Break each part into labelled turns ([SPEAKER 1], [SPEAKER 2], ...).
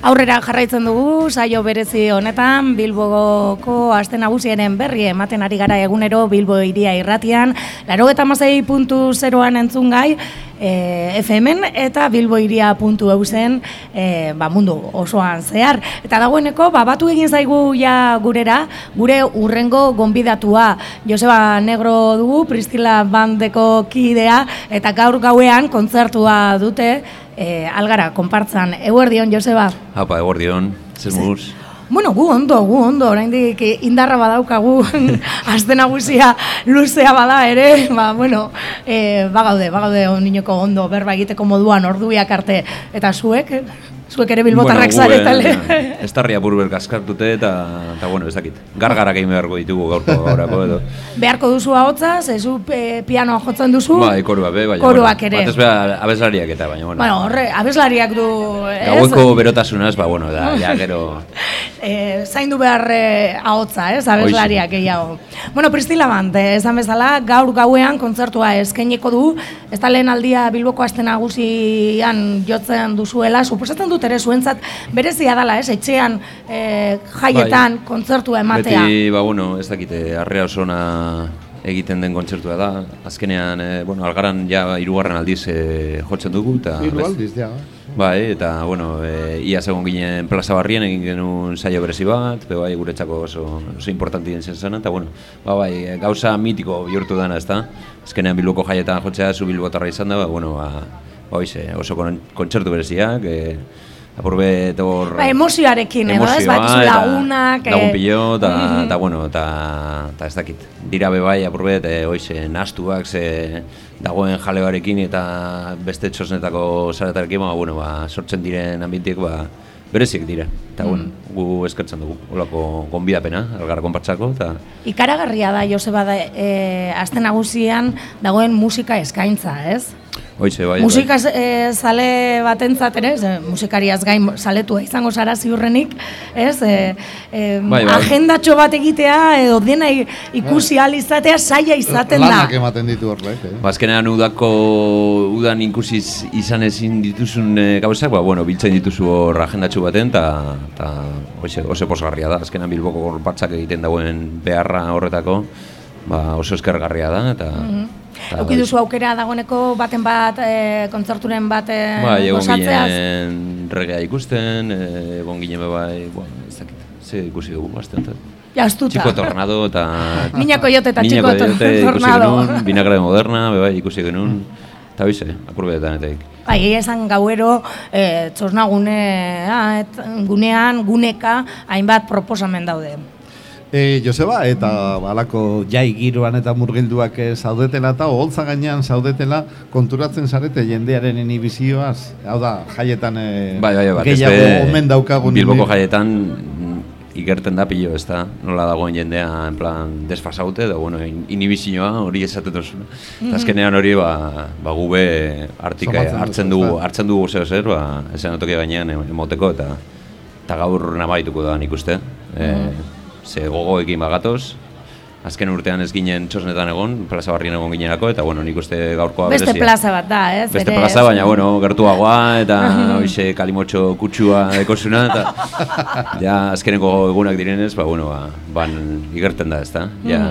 [SPEAKER 1] Aurrera jarraitzen dugu, saio berezi honetan, Bilboko aste nagusienen berri ematen ari gara egunero Bilbo iria irratian, laro eta mazei puntu zeroan entzun gai, e, FM-en eta bilboiria.eusen e, ba, mundu osoan zehar. Eta dagoeneko, ba, batu egin zaigu ja gurera, gure urrengo gonbidatua Joseba Negro dugu, Pristila Bandeko kidea, eta gaur gauean kontzertua dute, e, algara, konpartzan. Eguerdion, Joseba?
[SPEAKER 2] Hapa, eguerdion, zer muguz?
[SPEAKER 1] Bueno, gu ondo, gu ondo, oraindik indarra badaukagu azte nagusia luzea bada ere, ba, bueno, e, bagaude, bagaude oninoko ondo, berba egiteko moduan orduiak arte, eta zuek, zuek ere bilbotarrak bueno, zaretale.
[SPEAKER 2] Eh, ez tarria burbel kaskartute eta, eta bueno, ez dakit. Gargarak egin beharko ditugu gaurko gaurako edo.
[SPEAKER 1] Beharko duzu ahotza, zezu e, pianoa jotzen duzu.
[SPEAKER 2] Bai, korua be, baina.
[SPEAKER 1] Koruak ere.
[SPEAKER 2] Batez beha abeslariak eta, baina, bueno.
[SPEAKER 1] Bueno, horre, abeslariak du...
[SPEAKER 2] Gaueko berotasunaz, ba, bueno, da, ja, gero...
[SPEAKER 1] e, zaindu behar e, ahotza, ez, abeslariak gehiago. Bueno, Pristila Band, esan bezala, gaur gauean kontzertua eskaineko du, ez da lehen aldia Bilboko aste nagusian jotzen duzuela, suposatzen dut ere zuentzat berezia dela, ez, etxean e, jaietan bai. kontzertua ematea.
[SPEAKER 2] Beti, ba, bueno, ez dakite, arrea osona egiten den kontzertua da. Azkenean, e, bueno, algaran ja irugarren aldiz e, jotzen dugu.
[SPEAKER 3] Ta, Iru aldiz, ja.
[SPEAKER 2] Bai, eta, bueno, e, ia segon ginen plaza barrien egin genuen saio berezi bat, be bai, guretzako oso, oso importanti zen zen eta, bueno, ba, bai, gauza mitiko bihurtu dana, ez da? Azkenean bilboko jaietan jotzea, zu bilbotarra izan da, ba, bueno, ba, ba, oso kontzertu bereziak, e, apurbet hor...
[SPEAKER 1] Ba, emozioarekin, edo ez, bat lagunak...
[SPEAKER 2] Lagun pillo, eta, eta, bueno, eta, eta ez dakit. Dira bebai, apurbet, e, oize, nastuak, ze dagoen jaleoarekin eta beste txosnetako zaretarekin, ba, bueno, ba, sortzen diren ambientiek, ba, berezik dira. Eta, bueno, mm. gu eskertzen dugu, olako gonbidapena, algarra konpartzako, eta...
[SPEAKER 1] Ikaragarria da, Joseba, da, e, azten nagusian dagoen musika eskaintza, ez?
[SPEAKER 2] Oize, bai,
[SPEAKER 1] Musika bai. zale batentzat ere, musikariaz gain saletua izango zara ziurrenik, ez? E, e, bai, bai. Agendatxo bat egitea edo dena ikusi bai. izatea saia izaten da.
[SPEAKER 3] Lanak ematen ditu horrek, eh?
[SPEAKER 2] Bazkenean udako udan ikusi izan ezin dituzun e, gauzak, ba, bueno, biltzen dituzu hor agendatxo baten, eta ta, oso posgarria da. Azkenean bilboko batzak egiten dagoen beharra horretako, ba, oso eskergarria da, eta... Mm
[SPEAKER 1] Euki duzu aukera dagoeneko baten bat, e, kontzerturen bat e,
[SPEAKER 2] bai, egon ginen regea ikusten, egon ginen bai, bueno, ez dakit, ze ikusi dugu, azten,
[SPEAKER 1] Ja, astuta.
[SPEAKER 2] Txiko tornado eta...
[SPEAKER 1] Niña koyote eta txiko tornado.
[SPEAKER 2] Genuen, vinagre moderna, bai, ikusi genuen. Eta bize, apurbeetan eta
[SPEAKER 1] Bai, esan gauero, e, txosna gunean, guneka, hainbat proposamen daude.
[SPEAKER 3] E, Joseba, eta balako jai giroan eta murgilduak zaudetela eta holtza gainean zaudetela konturatzen zarete jendearen inibizioaz? Hau da, jaietan e,
[SPEAKER 2] bai, bai, bai,
[SPEAKER 3] gehiago omen daukagun.
[SPEAKER 2] Bilboko jaietan igerten da pilo, ez da? Nola dagoen jendea, en plan, desfasaute, da, bueno, inibizioa hori esaten duzu. Mm Azkenean hori, ba, ba gube artik hartzen dugu, hartzen dugu zeo zer, ba, esan gainean emoteko, eta, eta gaur nabaituko da nik uste. Mm ze gogo egin bagatoz, azken urtean ez ginen txosnetan egon, plaza barrien egon gineako, eta bueno, nik uste gaurkoa
[SPEAKER 1] Beste plaza bat da, ez?
[SPEAKER 2] Beste plaza, baina bueno, gertuagoa, eta hoxe kalimotxo kutsua ekosuna, eta ja, azkeneko egunak direnez, ba, bueno, ba, ban igerten da, ez da? Ja,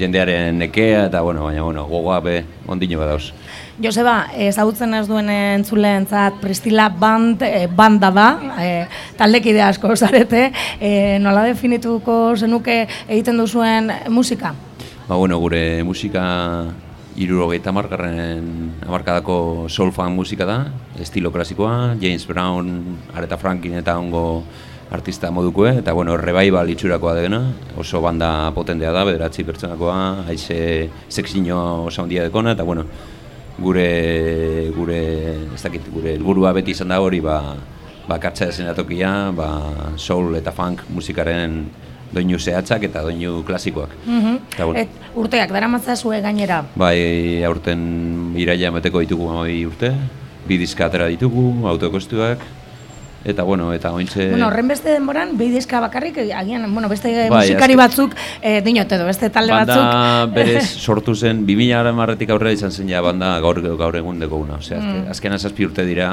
[SPEAKER 2] jendearen nekea, eta bueno, baina bueno, gogoa be, ondino badauz.
[SPEAKER 1] Joseba, ezagutzen ez duen entzuleentzat Pristila band, e, banda da, e, taldekide asko zarete, e, nola definituko zenuke egiten duzuen musika?
[SPEAKER 2] Ba, bueno, gure musika irurogeita margarren amarkadako soul fan musika da, estilo klasikoa, James Brown, Aretha Franklin eta ongo artista moduko, eta bueno, revival itxurakoa dena, oso banda potendea da, bederatzi pertsonakoa, haize sexino oso handia dekona, eta bueno, gure gure ez dakit gure helburua beti izan da hori ba ba kartza atokia, ba soul eta funk musikaren doinu zehatzak eta doinu klasikoak.
[SPEAKER 1] Mm -hmm. urteak daramatzazue gainera.
[SPEAKER 2] Bai, aurten iraia emateko ditugu 12 urte. Bi diska atera ditugu, autokostuak, Eta bueno, eta ointxe...
[SPEAKER 1] Bueno, horren beste denboran, beidezka bakarrik, agian, bueno, beste bai, musikari batzuk, e, dinot edo, beste talde
[SPEAKER 2] banda
[SPEAKER 1] batzuk...
[SPEAKER 2] Banda berez sortu zen, 2000 marretik aurrera izan zen ja banda gaur, gaur egun dugu una. Osea, mm. azken azazpi urte dira,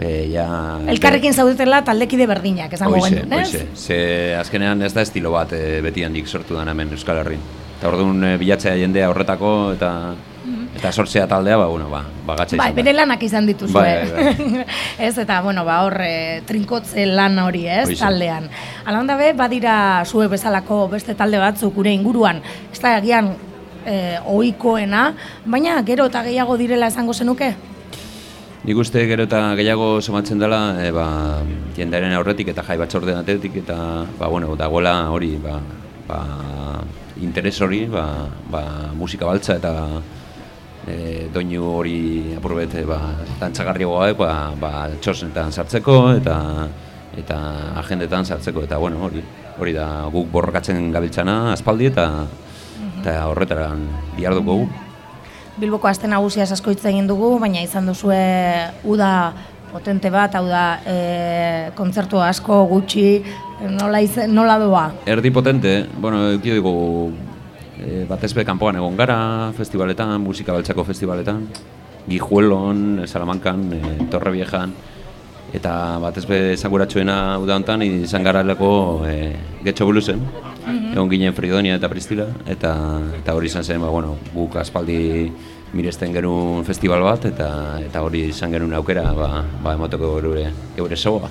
[SPEAKER 2] E, ja,
[SPEAKER 1] Elkarrekin zaudetela taldekide berdinak, esango
[SPEAKER 2] Hoize,
[SPEAKER 1] genuen, ez?
[SPEAKER 2] hoize. Ze azkenean ez da estilo bat e, beti handik sortu den hemen Euskal Herrin. Eta orduan e, bilatzea jendea horretako eta eta sortzea taldea, ba, bueno, ba, bagatza
[SPEAKER 1] Bai,
[SPEAKER 2] izan da.
[SPEAKER 1] bere lanak izan dituzue.
[SPEAKER 2] Bai, bai,
[SPEAKER 1] ez, eta, bueno, ba, hor, e, trinkotze lan hori, ez,
[SPEAKER 2] Hoize.
[SPEAKER 1] taldean. Alan dabe, badira zue bezalako beste talde batzuk gure inguruan, ez da agian e, ohikoena, baina gero eta gehiago direla esango zenuke?
[SPEAKER 2] Nik uste gero eta gehiago somatzen dela, e, ba, jendearen aurretik eta jai batzorden atetik eta, ba, bueno, dagoela hori, ba, ba, interes hori, ba, ba, musika baltza eta e, doinu hori apurbet, ba, dantzagarriagoa, ba, ba, txosnetan sartzeko eta eta agendetan sartzeko eta bueno, hori hori da guk borrokatzen gabiltzana aspaldi eta eta horretaran diarduko gu.
[SPEAKER 1] Bilboko aste nagusia asko hitz egin dugu, baina izan duzue uda potente bat, hau da, e, kontzertu asko gutxi, nola, izen, nola doa?
[SPEAKER 2] Erdi potente, bueno, eukio dugu e, batez be kanpoan egon gara, festivaletan, musika baltzako festivaletan, Gijuelon, Salamankan, e, Torre Viejan, eta batez be esanguratsuena uda hontan izan garaleko e, Getxo Bluesen, egon ginen Fridonia eta Pristila, eta, eta hori izan zen, ba, bueno, guk aspaldi miresten genuen festival bat, eta eta hori izan genuen aukera, ba, ba emoteko geure, geure soa.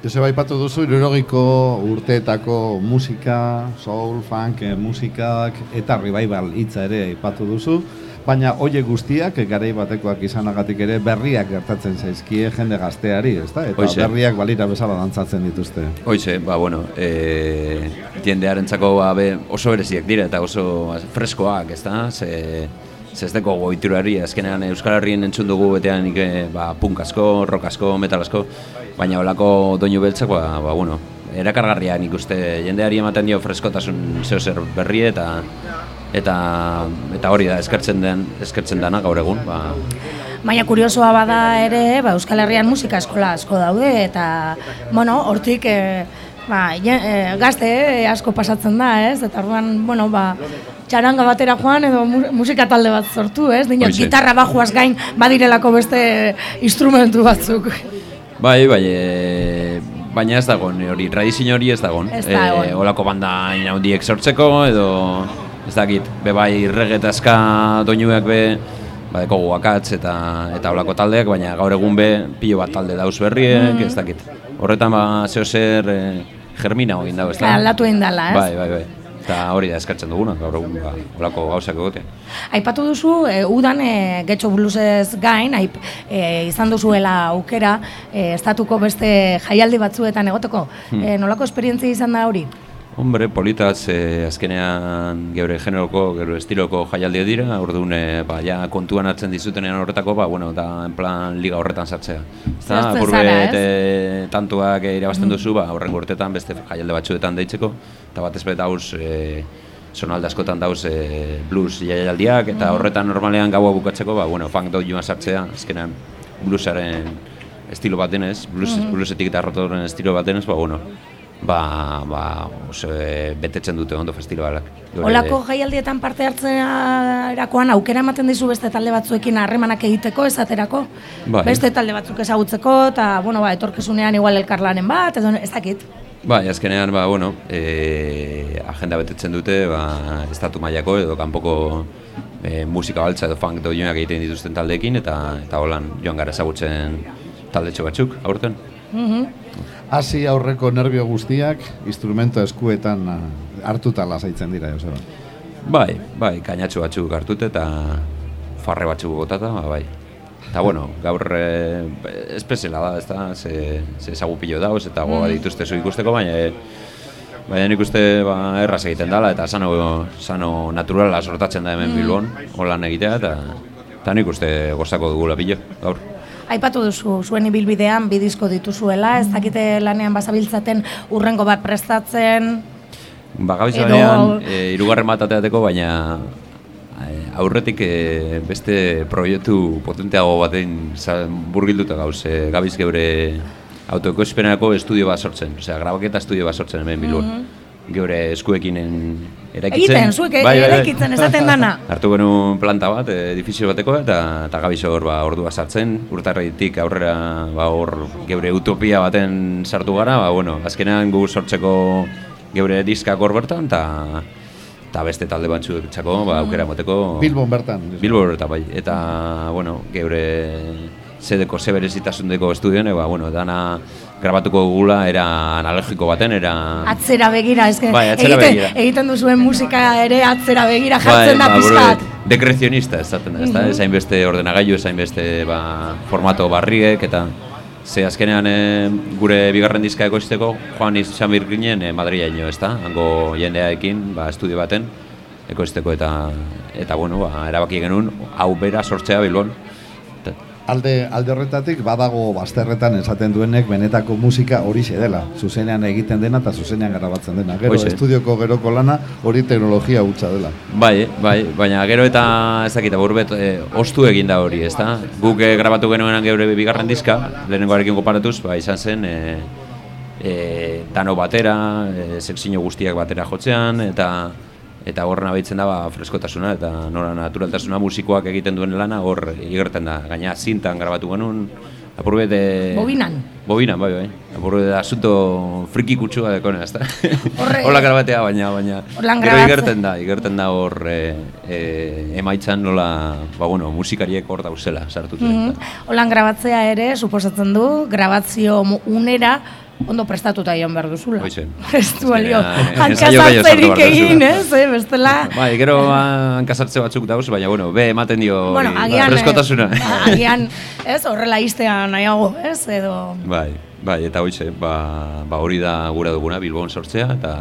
[SPEAKER 3] Joseba aipatu duzu, irurogiko urteetako musika, soul, funk, eh, musikak eta revival hitza ere aipatu duzu, baina hoiek guztiak garai batekoak izanagatik ere berriak gertatzen zaizkie jende gazteari, ezta? Eta
[SPEAKER 2] Hoize.
[SPEAKER 3] berriak balira bezala dantzatzen dituzte.
[SPEAKER 2] Hoize, ba, bueno, e, jendearentzako ba, be, oso bereziak dira eta oso freskoak, ez da? Ze, ze ez deko goiturari, azkenean Euskal Herrien entzun dugu betean ike, ba, punk asko, rock asko, metal asko, baina holako doinu beltzak, ba, ba, bueno, erakargarria nik uste. Jendeari ematen dio freskotasun zeo zer berri eta eta eta hori da eskertzen den eskertzen dana gaur egun ba.
[SPEAKER 1] Baina kuriosoa bada ere, ba, Euskal Herrian musika eskola asko daude, eta, bueno, hortik, e, ba, e, gazte e, asko pasatzen da, ez? Eta orduan, bueno, ba, txaranga batera joan edo mu- musika talde bat sortu, ez?
[SPEAKER 2] Hoize.
[SPEAKER 1] gitarra bajuaz gain badirelako beste instrumentu batzuk.
[SPEAKER 2] Bai, bai, e, baina ez dagon, hori, tradizio hori ez dagon.
[SPEAKER 1] Ez da.
[SPEAKER 2] E, olako banda inaundiek sortzeko, edo, ez dakit, be bai regetazka doinuak be, ba, dekogu akatz eta, eta olako taldeak, baina gaur egun be, pilo bat talde dauz berriek,
[SPEAKER 1] Mm.
[SPEAKER 2] ez dakit. Horretan ba, zeo zer e, germina egin dago, ez da?
[SPEAKER 1] Aldatu egin dela, ez?
[SPEAKER 2] Bai, bai, bai. Eta hori da eskartzen duguna, gaur egun, ba, olako gauzak egotea.
[SPEAKER 1] Aipatu duzu, e, udan e, getxo bluesez gain, aip, e, izan duzuela aukera, e, estatuko beste jaialdi batzuetan egoteko.
[SPEAKER 2] Hmm.
[SPEAKER 1] E, nolako esperientzia izan da hori?
[SPEAKER 2] Hombre, politaz, eh, azkenean geure generoko, geure estiloko jaialdia dira, orduan, eh, ba, ja kontuan hartzen dizutenean horretako, ba, bueno, da, en plan, liga horretan sartzea.
[SPEAKER 1] Sartzen
[SPEAKER 2] apurbet, eh, tantuak eh, irabazten duzu, ba, horrengo urtetan beste jaialde batzuetan deitzeko, eta batez bet dauz, eh, sonalde askotan dauz eh, blues jaialdiak, eta horretan normalean gaua bukatzeko, ba, bueno, funk doinua sartzea, azkenean bluesaren estilo bat denez, blues, bluesetik eta estilo bat denez, ba, bueno, ba, ba, oso, e, betetzen dute ondo festivalak.
[SPEAKER 1] Olako jaialdietan parte hartzerakoan aukera ematen dizu beste talde batzuekin harremanak egiteko esaterako?
[SPEAKER 2] Bai.
[SPEAKER 1] Beste talde batzuk ezagutzeko eta bueno, ba, etorkizunean igual elkarlanen bat edo ez dakit.
[SPEAKER 2] Bai, azkenean, ba, bueno, e, agenda betetzen dute, ba, estatu mailako edo kanpoko e, musika baltza edo funk doinuak egiten dituzten taldeekin, eta eta holan joan gara ezagutzen taldetxo batzuk, aurten.
[SPEAKER 1] Mhm.
[SPEAKER 3] Hasi aurreko nerbio guztiak instrumento eskuetan ah, hartuta lasaitzen dira, Joseba.
[SPEAKER 2] Bai, bai, kainatxo batzuk hartute eta farre batzuk botata, ba, bai. Eta bueno, gaur e, espezela da, ez da, ze, ze zagupillo dauz eta goga dituzte zu ikusteko, baina e, Baina nik uste ba, erraz egiten dela eta sano, sano naturala sortatzen da hemen Bilbon, holan egitea eta eta nik uste gozako dugula pilo, gaur.
[SPEAKER 1] Aipatu duzu, zuen ibilbidean bi disko dituzuela, ez dakite lanean bazabiltzaten urrengo bat prestatzen,
[SPEAKER 2] Ba, gabiz
[SPEAKER 1] Edo-
[SPEAKER 2] banean, e, irugarren bat ateateko, baina e, aurretik e, beste proiektu potenteago baten burgilduta gauz, e, gabiz geure autoekoizpenerako estudio bat sortzen, osea, grabaketa estudio bat sortzen hemen Bilbon. Geure eskuekin en-
[SPEAKER 1] Egiten,
[SPEAKER 2] eraikitzen.
[SPEAKER 1] zuek
[SPEAKER 2] Bai, bai, bai.
[SPEAKER 1] eraikitzen esaten dana.
[SPEAKER 2] Hartu genuen planta bat, eh, edifizio bateko, eta, eta gabizo hor ba, ordua sartzen, urtarritik aurrera ba, hor geure utopia baten sartu gara, ba, bueno, azkenean gu sortzeko geure diskak hor bertan, eta eta beste talde batzuek txako, ba, aukera moteko...
[SPEAKER 3] Bilbon bertan.
[SPEAKER 2] Bilbo eta bai, eta, bueno, geure zedeko zeberezitasuneko estudioen, ba, bueno, dana grabatuko gula era analogiko baten, era...
[SPEAKER 1] Atzera begira, eske
[SPEAKER 2] Bai, atzera
[SPEAKER 1] egiten,
[SPEAKER 2] begira.
[SPEAKER 1] egiten duzuen musika ere atzera begira jartzen da
[SPEAKER 2] ba, buru-
[SPEAKER 1] pizkat.
[SPEAKER 2] Dekrezionista esaten da, ezta? Ez hainbeste ordenagailu, ez hainbeste ba, formato barriek, eta ze azkenean eh, gure bigarren diska ekoizteko joan izan bir ginen eh, Madrilaino, ezta? Hango jendeaekin, ba, estudio baten ekoizteko eta eta bueno, ba, erabaki genuen hau bera sortzea Bilbon.
[SPEAKER 3] Alde, alde horretatik badago bazterretan esaten duenek benetako musika hori dela. Zuzenean egiten dena eta zuzenean grabatzen dena. Gero
[SPEAKER 2] Hoxe.
[SPEAKER 3] estudioko geroko lana hori teknologia hutsa dela.
[SPEAKER 2] Bai, bai, baina gero eta ez dakit, burbet, e, ostu egin da hori, ezta? Guk eh, grabatu genuenan geure bigarren diska, lehenengoarekin komparatuz, ba, izan zen, e, e, dano batera, e, sekzio guztiak batera jotzean, eta eta horren abaitzen da ba, freskotasuna eta nora naturaltasuna musikoak egiten duen lana hor igerten da. Gaina zintan grabatu genuen, apurbet...
[SPEAKER 1] Bobinan.
[SPEAKER 2] Bobinan, bai, bai. Apurbet asunto friki kutsua dekona, ezta?
[SPEAKER 1] Horre-
[SPEAKER 2] Hola grabatea, baina, baina...
[SPEAKER 1] Horlan
[SPEAKER 2] Gero
[SPEAKER 1] grabatzen.
[SPEAKER 2] igerten da, igerten da hor e, e, emaitzan nola, ba, bueno, musikariek hor dauzela sartu
[SPEAKER 1] Mhm. Holan grabatzea ere, suposatzen du, grabazio unera ondo prestatuta joan behar duzula.
[SPEAKER 2] Hoxe.
[SPEAKER 1] Ez du
[SPEAKER 2] Azkenean, eh, duzu.
[SPEAKER 1] egin, ez, eh, bestela...
[SPEAKER 2] Bai, gero ba, hankasartze batzuk dauz, baina, bueno, be ematen dio
[SPEAKER 1] Bueno,
[SPEAKER 2] hori,
[SPEAKER 1] agian,
[SPEAKER 2] freskotasuna.
[SPEAKER 1] eh, agian, ez, horrela iztea nahiago, ez, edo...
[SPEAKER 2] bai, bai, eta hoize, ba, ba hori da gura duguna Bilbon sortzea, eta...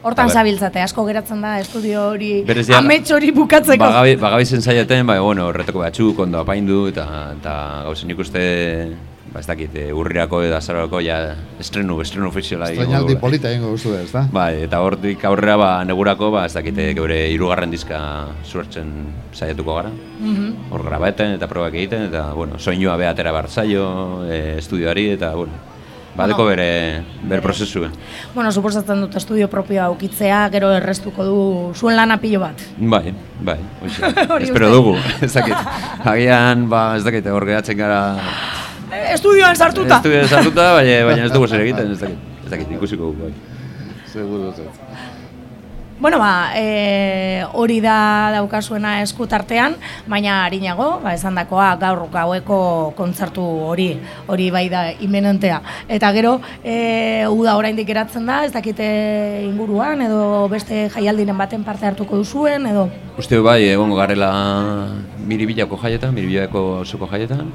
[SPEAKER 1] Hortan zabiltzate, asko geratzen da estudio hori, amets hori bukatzeko.
[SPEAKER 2] Bagabi, bagabizen zaiaten, bai, bueno, retoko batzuk, ondo apaindu, eta, eta gauzen nik uste, ba, ez dakit, eh, urrirako edo azarako, ja, estrenu, estrenu ofiziala egingo
[SPEAKER 3] Estrainaldi
[SPEAKER 2] dugula.
[SPEAKER 3] polita egingo duzu ez da?
[SPEAKER 2] Bai, eta hortik aurrera, ba, negurako, ba, ez dakite, geure hirugarren diska suertzen saiatuko gara.
[SPEAKER 1] Mhm.
[SPEAKER 2] Hor grabeten eta probak egiten, eta, bueno, soinua be atera behar zaio, e, estudioari, eta, bueno, badeko bere, bere prozesu. eh.
[SPEAKER 1] Bueno, suposatzen dut estudio propioa aukitzea, gero errestuko du zuen lana pilo bat.
[SPEAKER 2] Bai, bai, Espero dugu, ez dakit. Agian, ba, ez dakit, hor geratzen gara
[SPEAKER 1] Eh, Estudioan sartuta!
[SPEAKER 2] Estudio sartuta, baina, baina ez dugu zer egiten, ez dakit, ez dakit, ikusiko bai.
[SPEAKER 3] Seguro ez.
[SPEAKER 1] Bueno, ba, e, hori da daukasuena eskutartean, baina harinago, ba, esan dakoa gaur gaueko kontzertu hori, hori bai da imenentea. Eta gero, e, uda oraindik geratzen da, ez dakite inguruan, edo beste jaialdiren baten parte hartuko duzuen, edo...
[SPEAKER 2] Uste bai, egongo garela miribilako jaietan, miribilako zuko jaietan.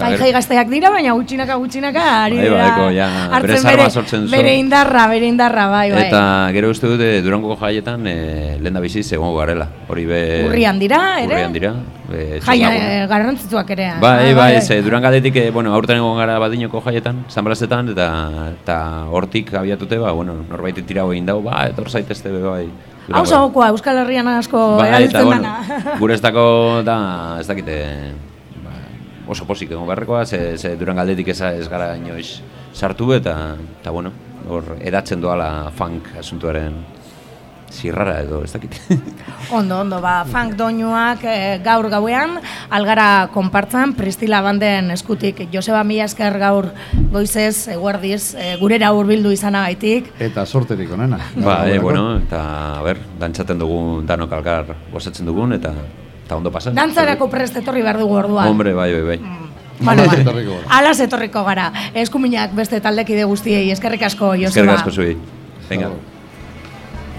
[SPEAKER 1] Bai, jai gazteak dira, baina gutxinaka gutxinaka ari
[SPEAKER 2] Bai,
[SPEAKER 1] dira
[SPEAKER 2] baiko, ja,
[SPEAKER 1] hartzen
[SPEAKER 2] bere sortzen duzu.
[SPEAKER 1] bere indarra, bere indarra, bai, bai.
[SPEAKER 2] Eta gero uste dute Durangoko jaietan e, lehen da biziz egongo garela. Hori be...
[SPEAKER 1] Urrian dira, ere?
[SPEAKER 2] Urrian dira. E,
[SPEAKER 1] Jai eh, garrantzitsuak ere.
[SPEAKER 2] Bai, bai, ze Durangadetik, eh, bueno, aurten egon gara badinoko jaietan, San Blasetan, eta, eta hortik abiatute, ba, bueno, norbait tirago egin dago, ba, etor zaitezte be, bai.
[SPEAKER 1] Hau zagokoa, Euskal Herrian asko
[SPEAKER 2] Bai,
[SPEAKER 1] erabiltzen
[SPEAKER 2] bueno,
[SPEAKER 1] dana.
[SPEAKER 2] gure ez dako da, ez dakite, oso posik egon beharrekoa, ze, ze Durangaldetik ez, ez gara inoiz sartu, eta, eta bueno, hor edatzen doala funk asuntuaren zirrara edo, ez dakit.
[SPEAKER 1] Ondo, ondo, ba, funk doinuak eh, gaur gauean, algara konpartzan, Pristila banden eskutik. Joseba Mila esker gaur goizez, eguerdiz, e, gurera hurbildu izanagaitik.
[SPEAKER 3] Eta sorterik onena.
[SPEAKER 2] ba, e, bueno, eta, a ber, dantzaten dugun, danok algar gozatzen dugun, eta, eta ondo pasan.
[SPEAKER 1] Dantzarako prest etorri behar dugu orduan.
[SPEAKER 2] Hombre, bai, bai, bai.
[SPEAKER 1] Bueno,
[SPEAKER 3] Alaz
[SPEAKER 1] ba,
[SPEAKER 3] etorriko gara.
[SPEAKER 1] alaz etorriko gara. Eskuminak beste taldekide guztiei, eskerrik asko, Joseba.
[SPEAKER 2] Eskerrik asko zui. Venga.